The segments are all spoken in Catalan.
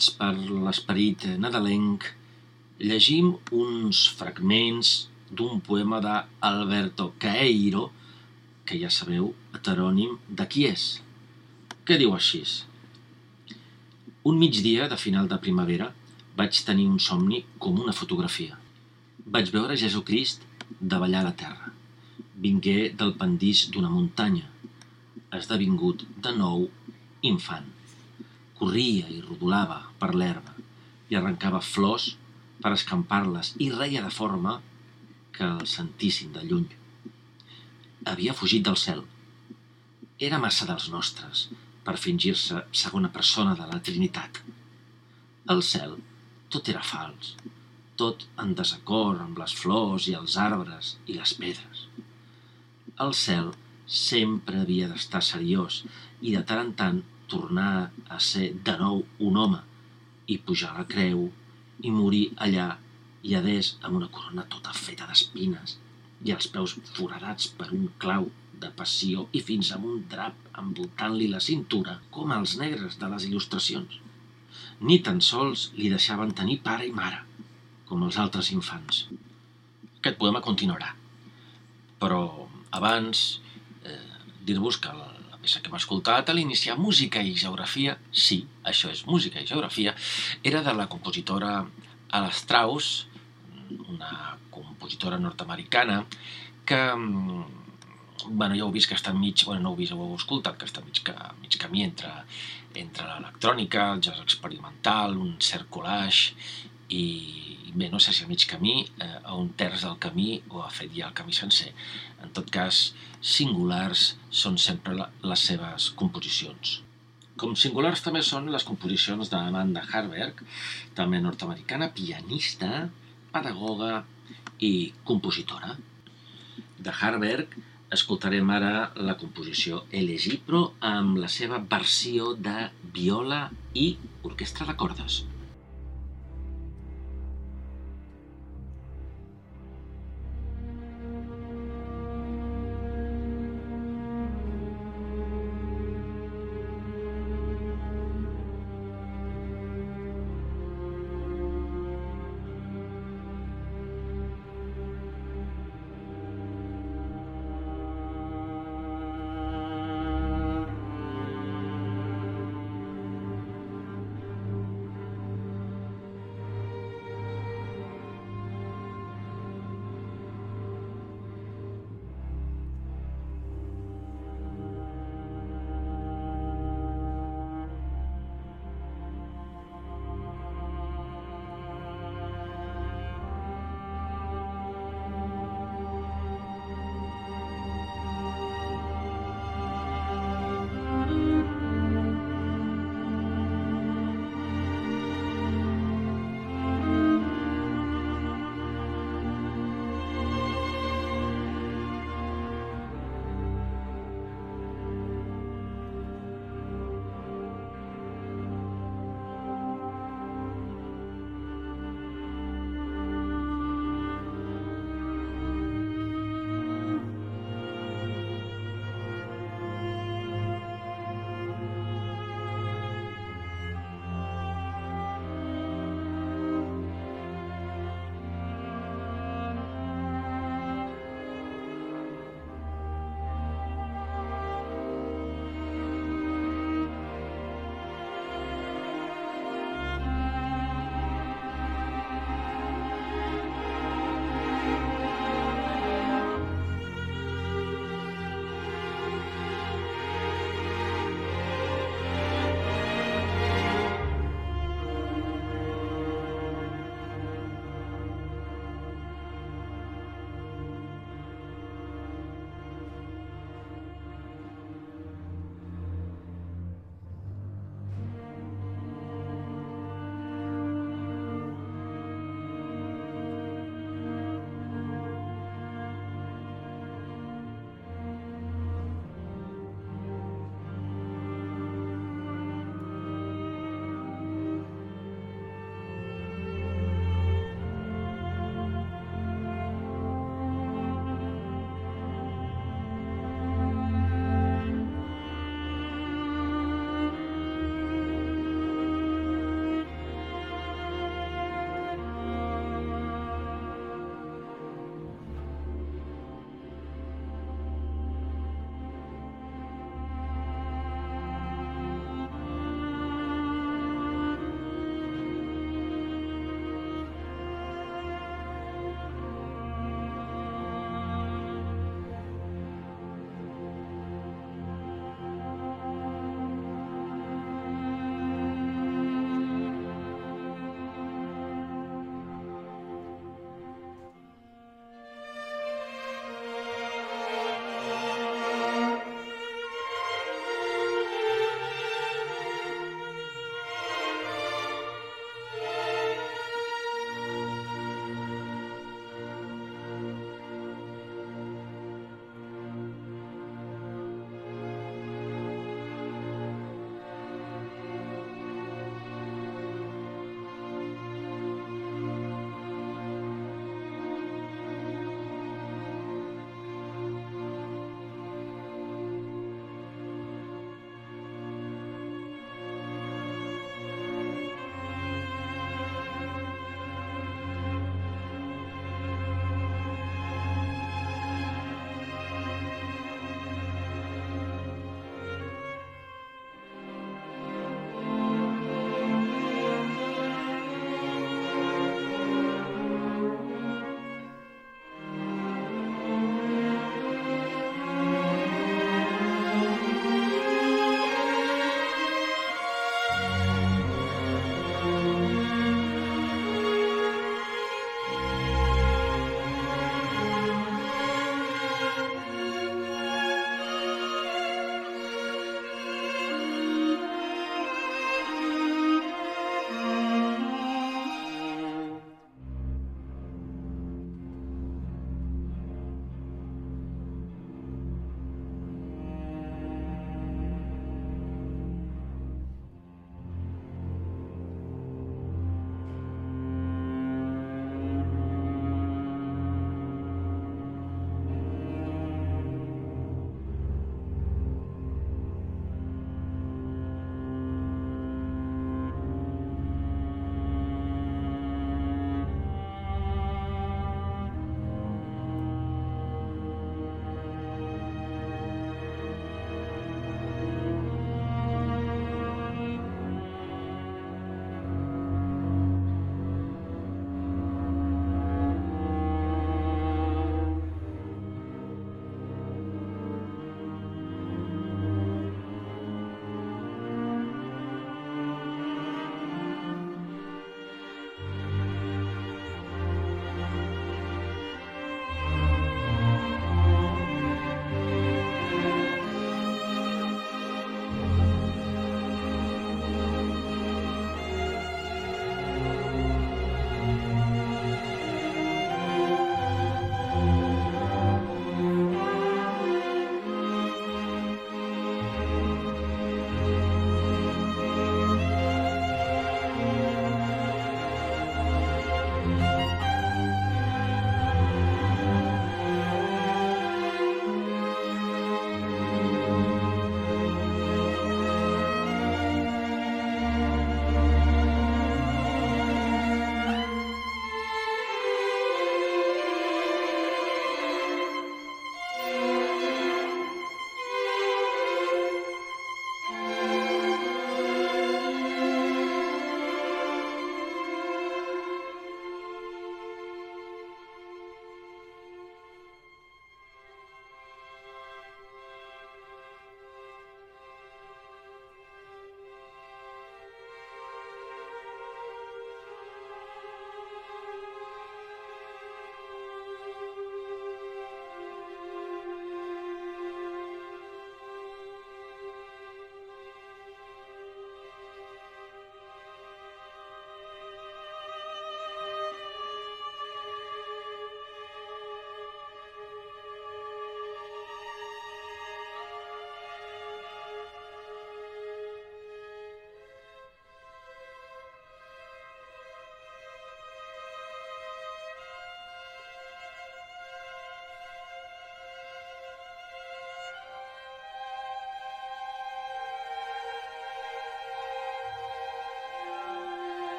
Imbuïts per l'esperit nadalenc, llegim uns fragments d'un poema d'Alberto Caeiro, que ja sabeu, heterònim de qui és, que diu així. Un migdia de final de primavera vaig tenir un somni com una fotografia. Vaig veure Jesucrist davallar la terra. Vingué del pendís d'una muntanya, esdevingut de nou infant corria i rodolava per l'herba i arrencava flors per escampar-les i reia de forma que el sentissin de lluny. Havia fugit del cel. Era massa dels nostres per fingir-se segona persona de la Trinitat. Al cel tot era fals, tot en desacord amb les flors i els arbres i les pedres. El cel sempre havia d'estar seriós i de tant en tant tornar a ser de nou un home i pujar a la creu i morir allà i adés amb una corona tota feta d'espines i els peus foradats per un clau de passió i fins amb un drap envoltant-li la cintura, com els negres de les il·lustracions. Ni tan sols li deixaven tenir pare i mare, com els altres infants. Aquest poema continuarà, però abans eh, dir-vos que la, peça que hem escoltat a l'iniciar Música i Geografia, sí, això és Música i Geografia, era de la compositora Ala Strauss, una compositora nord-americana que mm, bueno, ja heu vist que està mig, bueno, no heu vist, ho heu escoltat, que està mig, que, mig camí entre, entre l'electrònica, el jazz experimental, un cert collage i bé, no sé si a mig camí, eh, a un terç del camí o ha fet ja el camí sencer. En tot cas, singulars són sempre la, les seves composicions. Com singulars també són les composicions d'Amanda Harberg, també nord-americana, pianista, pedagoga i compositora. De Harberg escoltarem ara la composició Elegir, però amb la seva versió de viola i orquestra de cordes.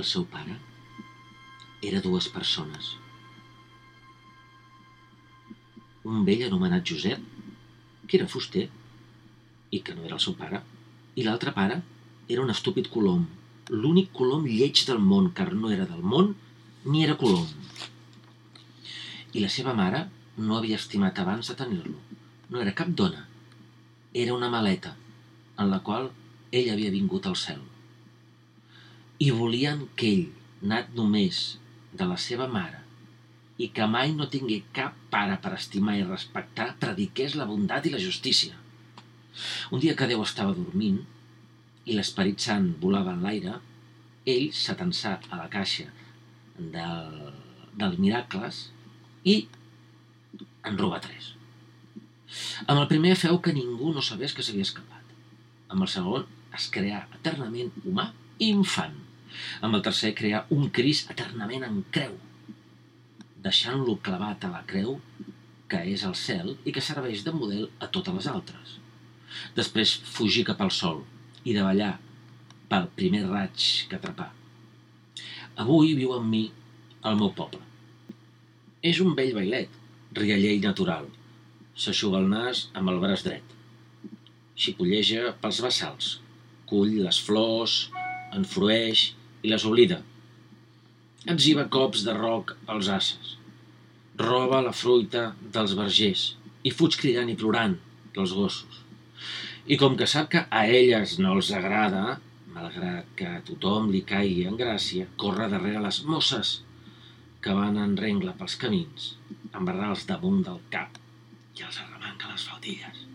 El seu pare era dues persones. Un vell anomenat Josep, que era fuster i que no era el seu pare, i l'altre pare era un estúpid colom, l'únic colom lleig del món, car no era del món ni era colom. I la seva mare no havia estimat abans de tenir-lo. No era cap dona. Era una maleta en la qual ell havia vingut al cel. I volien que ell, nat només de la seva mare, i que mai no tingué cap pare per estimar i respectar, prediqués la bondat i la justícia. Un dia que Déu estava dormint i l'Esperit Sant volava en l'aire, ell s'atensà a la caixa del, dels miracles i en roba tres. Amb el primer feu que ningú no sabés que s'havia escapat. Amb el segon es creà eternament humà i infant. Amb el tercer creà un Cris eternament en creu, deixant-lo clavat a la creu que és el cel i que serveix de model a totes les altres. Després fugir cap al sol i davallar pel primer raig que atrapà. Avui viu amb mi al meu poble. És un vell bailet, rialler i natural. S'aixuga el nas amb el braç dret. Xipolleja pels bassals, cull les flors, en frueix i les oblida. Etziva cops de roc als asses. Roba la fruita dels vergers i fuig cridant i plorant dels gossos. I com que sap que a elles no els agrada, malgrat que a tothom li caigui en gràcia, corre darrere les mosses que van en rengla pels camins, amb barrals damunt del cap i els arremanca les faldilles.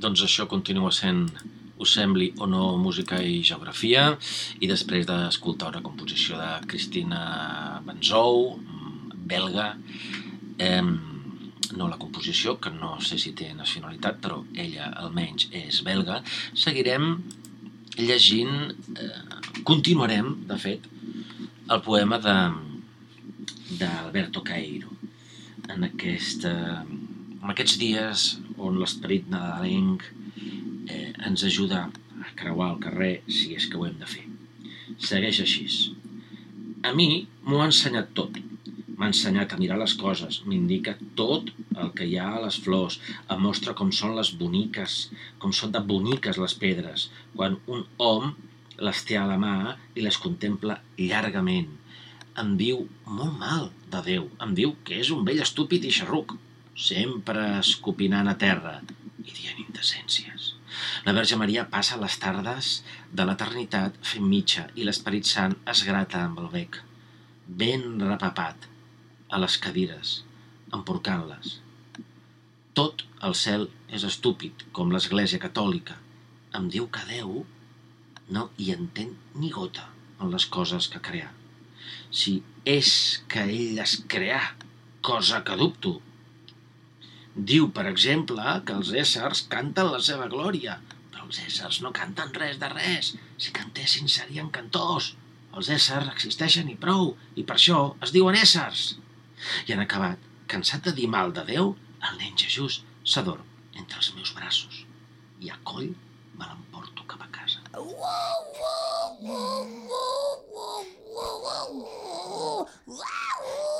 Doncs això continua sent, us sembli o no, música i geografia, i després d'escoltar una composició de Cristina Benzou, belga, eh, no la composició, que no sé si té nacionalitat, però ella almenys és belga, seguirem llegint, eh, continuarem, de fet, el poema de d'Alberto Cairo. En, aquesta, en aquests dies on l'esperit nadalenc eh, ens ajuda a creuar el carrer si és que ho hem de fer. Segueix així. A mi m'ho ha ensenyat tot. M'ha ensenyat a mirar les coses, m'indica tot el que hi ha a les flors, em mostra com són les boniques, com són de boniques les pedres, quan un hom les té a la mà i les contempla llargament. Em diu molt mal de Déu, em diu que és un vell estúpid i xerruc, sempre escopinant a terra i dient indecències. La Verge Maria passa les tardes de l'eternitat fent mitja i l'Esperit Sant es grata amb el bec, ben repapat, a les cadires, emporcant-les. Tot el cel és estúpid, com l'Església Catòlica. Em diu que Déu no hi entén ni gota en les coses que creà. Si és que ell les creà, cosa que dubto. Diu, per exemple, que els éssers canten la seva glòria, però els éssers no canten res de res. Si cantessin serien cantors. Els éssers existeixen i prou, i per això es diuen éssers. I han acabat, cansat de dir mal de Déu, el nen Jesús s'adorm entre els meus braços i a coll me l'emporto cap a casa. I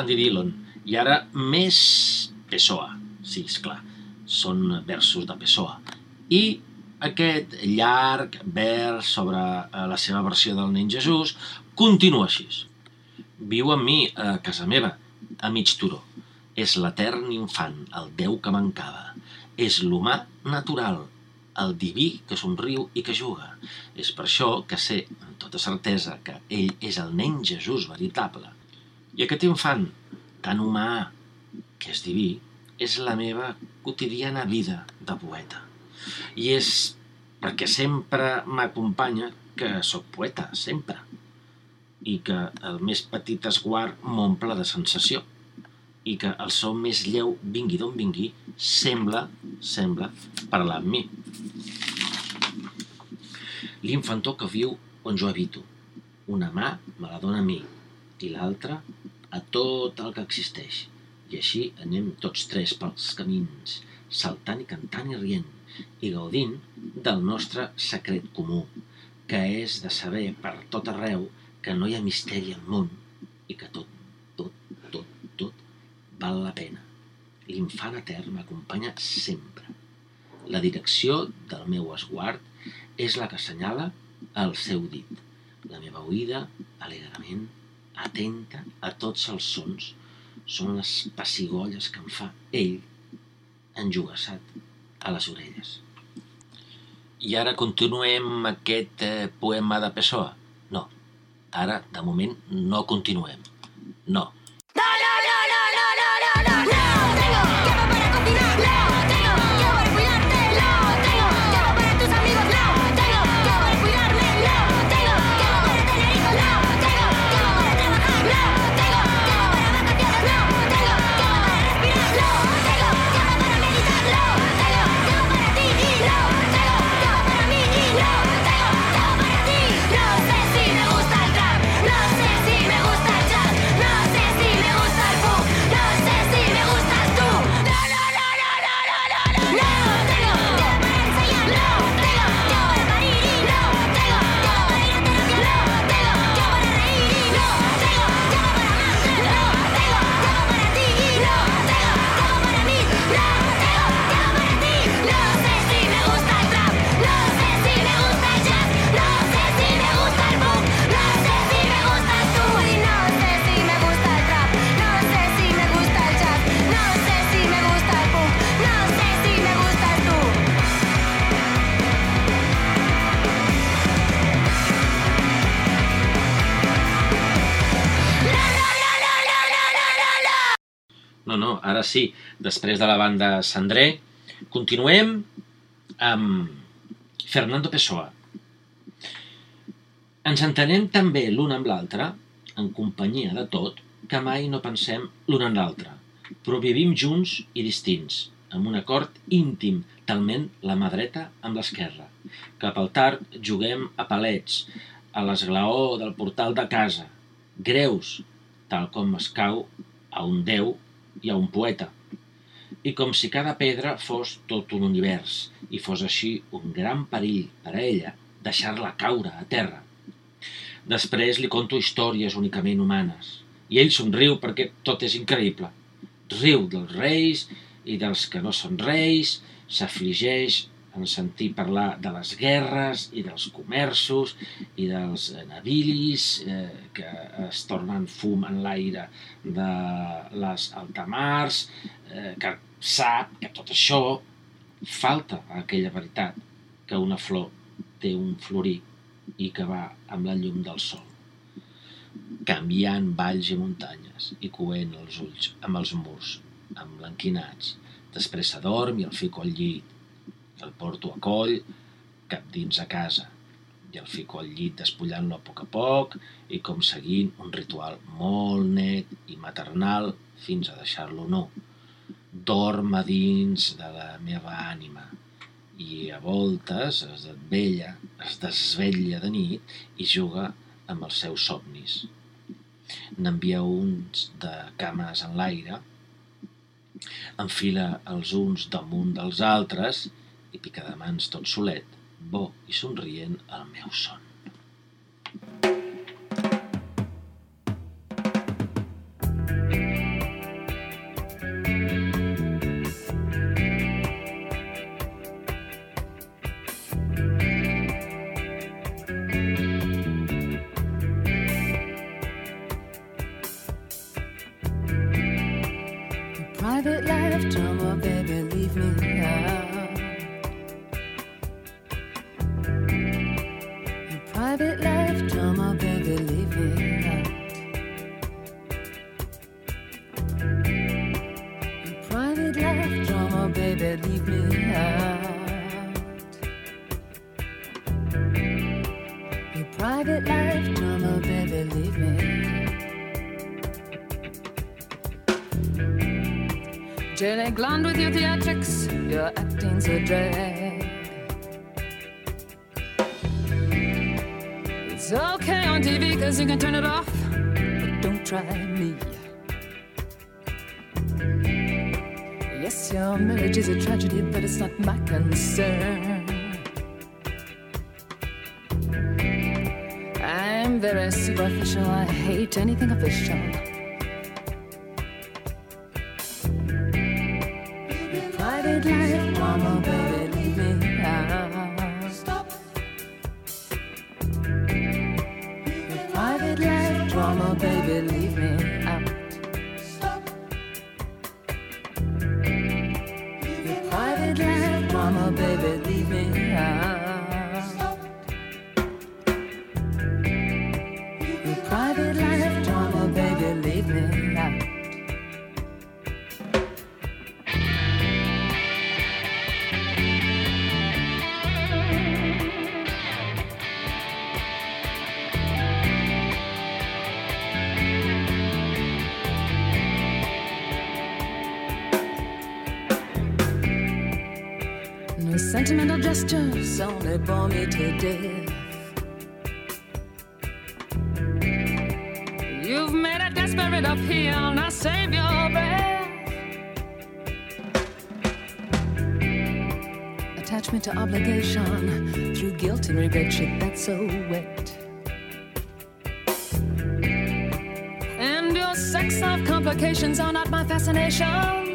Sandy Dillon. I ara més Pessoa. Sí, és clar. són versos de Pessoa. I aquest llarg vers sobre eh, la seva versió del nen Jesús continua així. Viu amb mi a casa meva, a mig turó. És l'etern infant, el Déu que mancava. És l'humà natural, el diví que somriu i que juga. És per això que sé amb tota certesa que ell és el nen Jesús veritable. I aquest infant, tan humà, que és diví, és la meva quotidiana vida de poeta. I és perquè sempre m'acompanya que sóc poeta, sempre. I que el més petit esguard m'omple de sensació. I que el so més lleu, vingui d'on vingui, sembla, sembla, parlar amb mi. L'infantó que viu on jo habito. Una mà me la dona a mi i l'altra a tot el que existeix. I així anem tots tres pels camins, saltant i cantant i rient, i gaudint del nostre secret comú, que és de saber per tot arreu que no hi ha misteri al món i que tot, tot, tot, tot val la pena. L'infant etern m'acompanya sempre. La direcció del meu esguard és la que assenyala el seu dit. La meva oïda, alegrement, atenta a tots els sons, són les pessigolles que em fa ell enjugassat a les orelles. I ara continuem aquest eh, poema de Pessoa? No, ara, de moment, no continuem. No. No, no, ara sí, després de la banda Sandré, continuem amb Fernando Pessoa. Ens entenem tan bé l'un amb l'altre, en companyia de tot, que mai no pensem l'un en l'altre, però vivim junts i distints, amb un acord íntim, talment la mà dreta amb l'esquerra. Cap al tard juguem a palets, a l'esglaó del portal de casa, greus, tal com es cau a un déu i a un poeta. I com si cada pedra fos tot un univers i fos així un gran perill per a ella deixar-la caure a terra. Després li conto històries únicament humanes i ell somriu perquè tot és increïble. Riu dels reis i dels que no són reis, s'afligeix en sentir parlar de les guerres i dels comerços i dels eh, navilis eh, que es tornen fum en l'aire de les altamars, eh, que sap que tot això falta a aquella veritat, que una flor té un florí i que va amb la llum del sol canviant valls i muntanyes i coent els ulls amb els murs emblanquinats. Després s'adorm i el fico al llit. El porto a coll, cap dins a casa, i el fico al llit despullant-lo a poc a poc i com seguint un ritual molt net i maternal fins a deixar-lo nu. Dorm a dins de la meva ànima i a voltes es desvella, es desvetlla de nit i juga amb els seus somnis. N'envia uns de cames en l'aire, enfila els uns damunt dels altres i i picadamans tot solet, bo i somrient al meu son. private life. Drama, baby, leave me now. Blonde with your theatrics, your acting's a drag. It's okay on TV, cause you can turn it off, but don't try me. Yes, your marriage is a tragedy, but it's not my concern. I'm very superficial, I hate anything official. sentimental gestures only bore me to death. You've made a desperate appeal, now save your breath. Attachment to obligation through guilt and regret, shit that's so wet. And your sex life complications are not my fascination.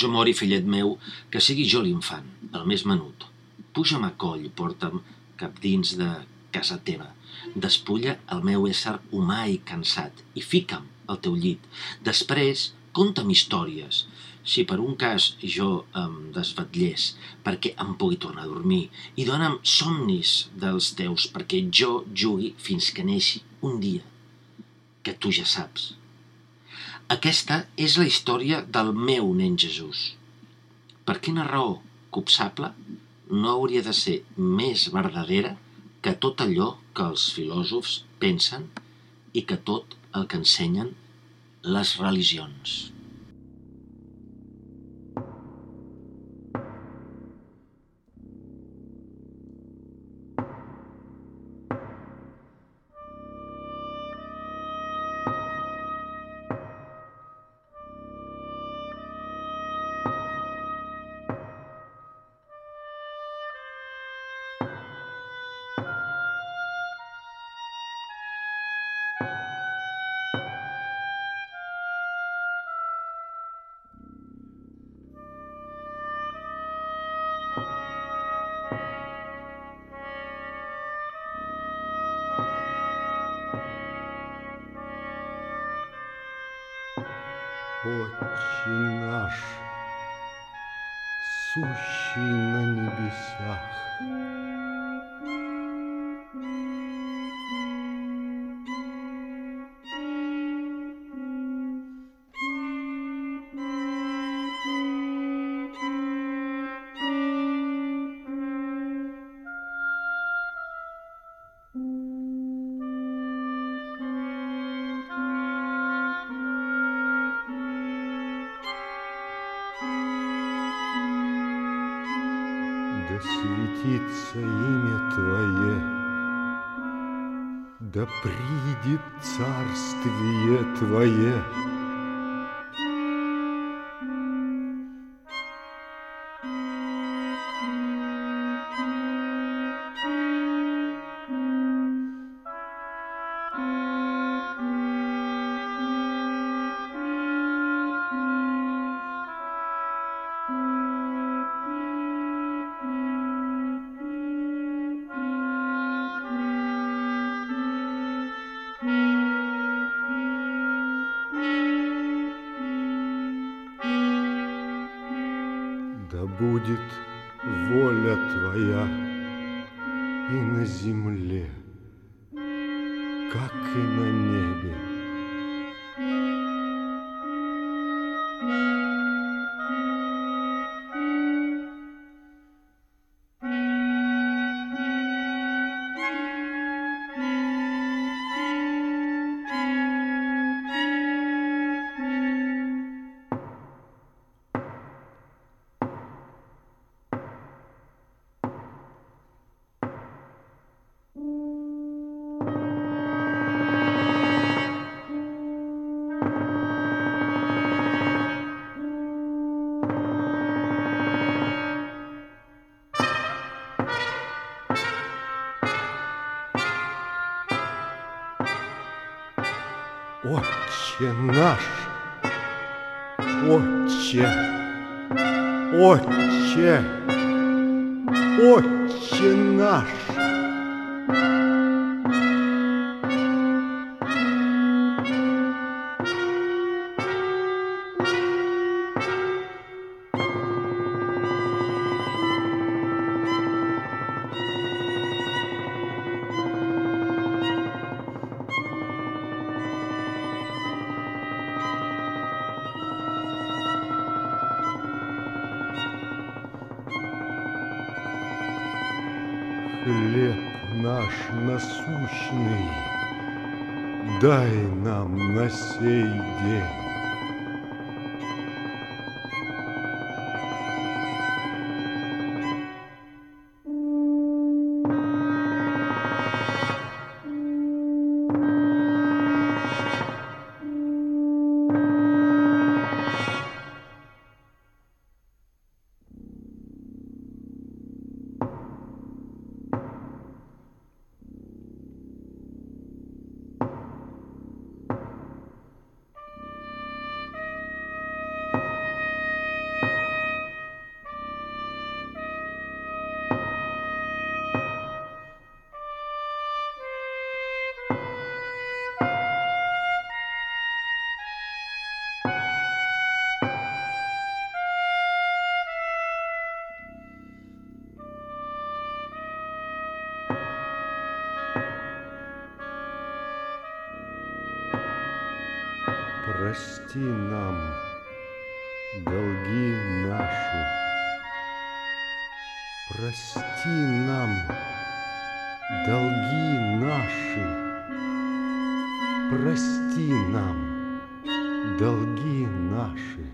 Jo mori, fillet meu, que sigui jo l'infant, el més menut. Puja'm a coll porta'm cap dins de casa teva. Despulla el meu ésser humà i cansat i fica'm al teu llit. Després, conta'm històries. Si per un cas jo em desvetllés perquè em pugui tornar a dormir i dona'm somnis dels teus perquè jo jugui fins que neixi un dia, que tu ja saps. Aquesta és la història del meu nen Jesús. Per quina raó copsable no hauria de ser més verdadera que tot allò que els filòsofs pensen i que tot el que ensenyen les religions. Отче наш, сущий на небесах, Отче наш, Отче, Отче, Отче наш. Дай нам на сей день. Прости нам долги наши. Прости нам долги наши. Прости нам долги наши,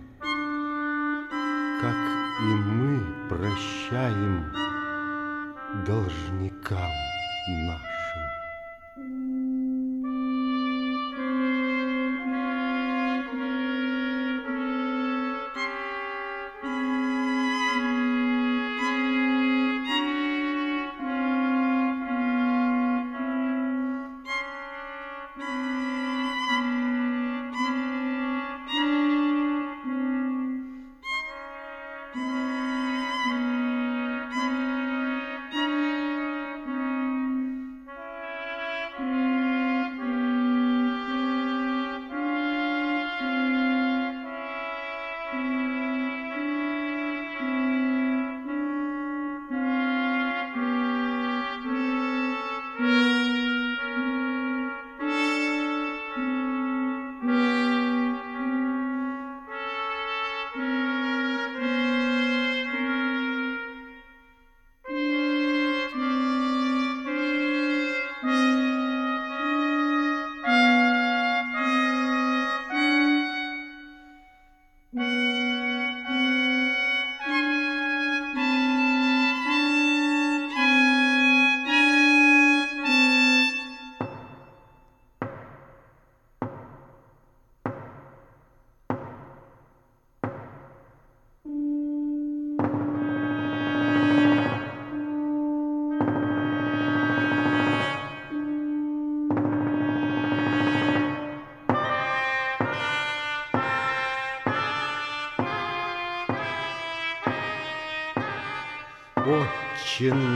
как и мы прощаем должникам нашим. Christian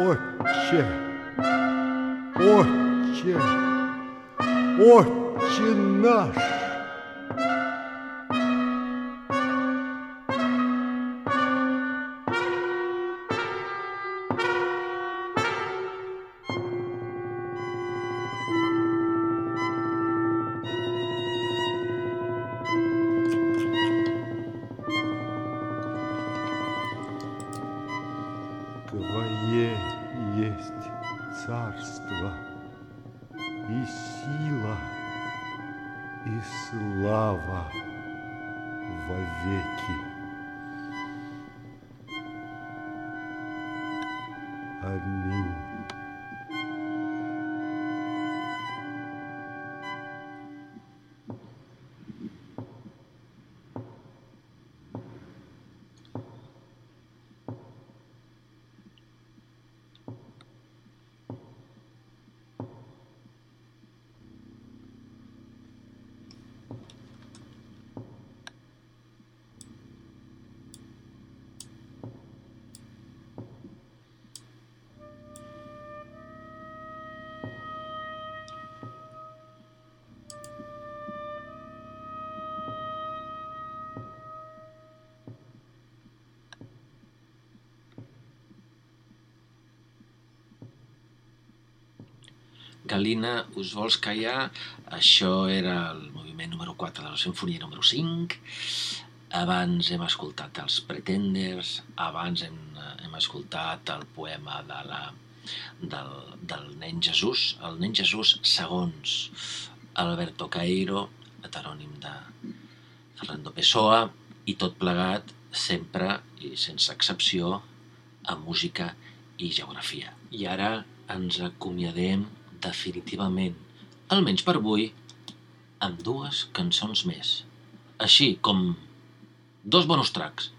Отче, Отче, Отче наш. Galina, us vols callar? Això era el moviment número 4 de la sinfonia número 5. Abans hem escoltat els Pretenders, abans hem, hem escoltat el poema de la, del, del nen Jesús, el nen Jesús segons Alberto Cairo, heterònim de Fernando Pessoa, i tot plegat sempre i sense excepció a música i geografia. I ara ens acomiadem definitivament, almenys per avui, amb dues cançons més. Així com dos bonus tracks.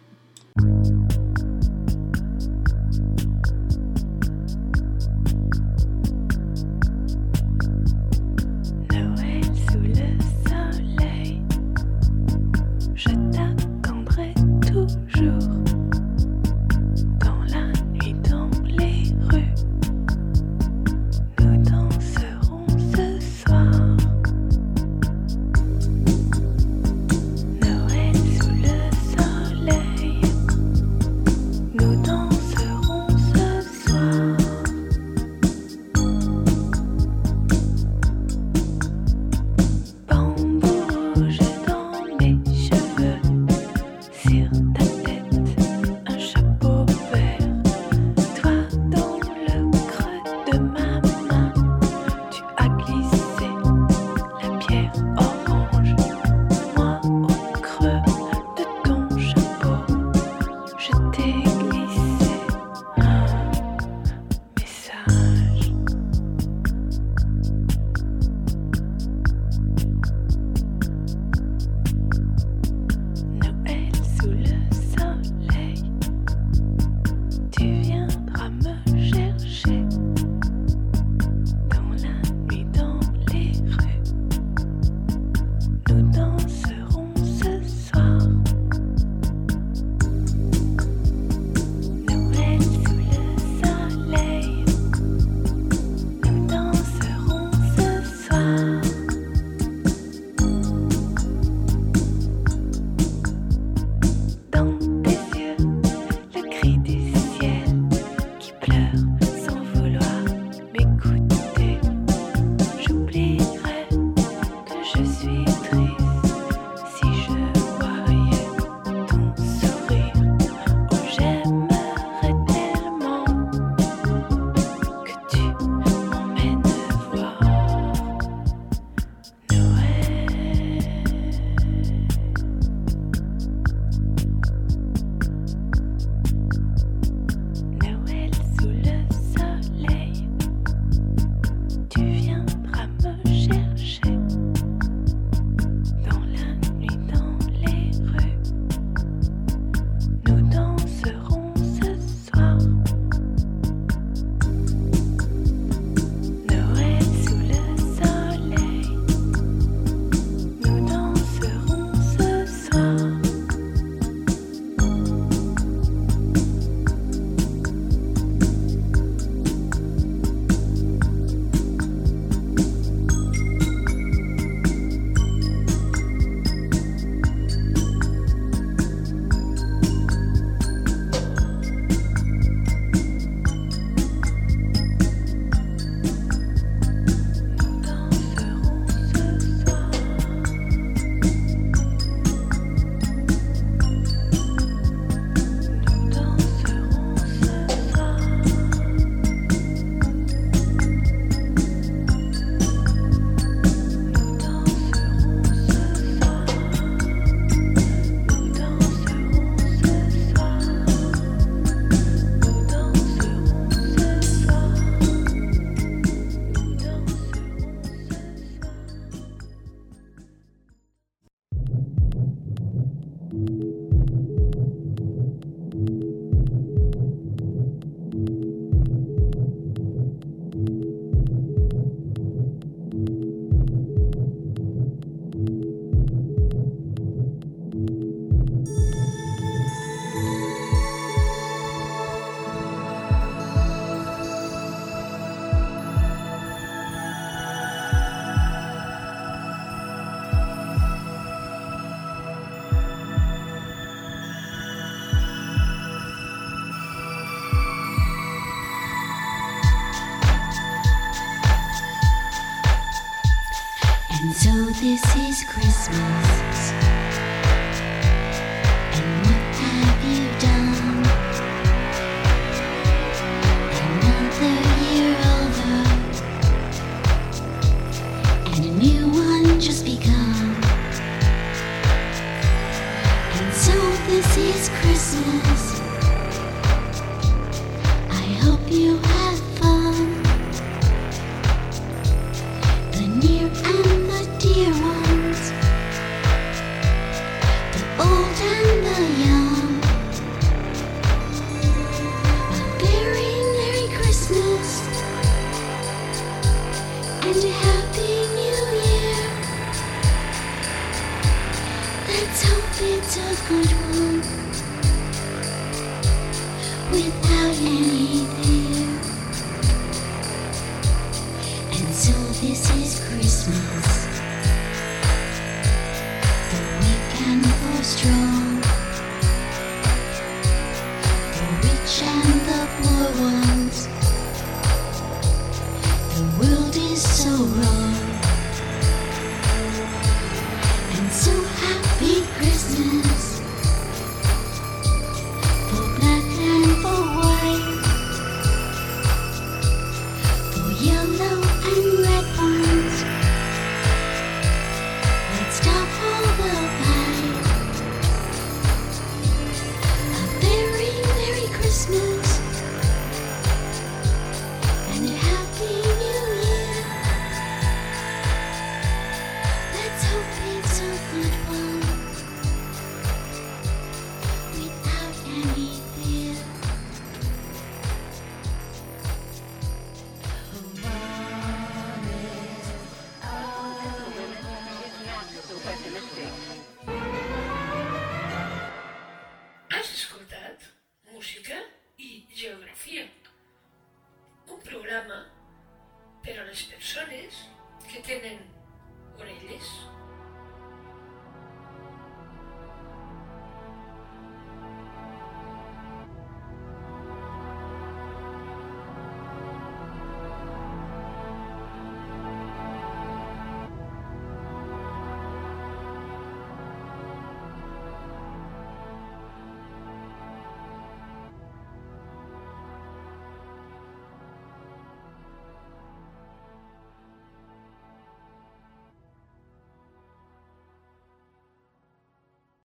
so this is Christmas. The strong. The rich and the poor ones. The world is so wrong.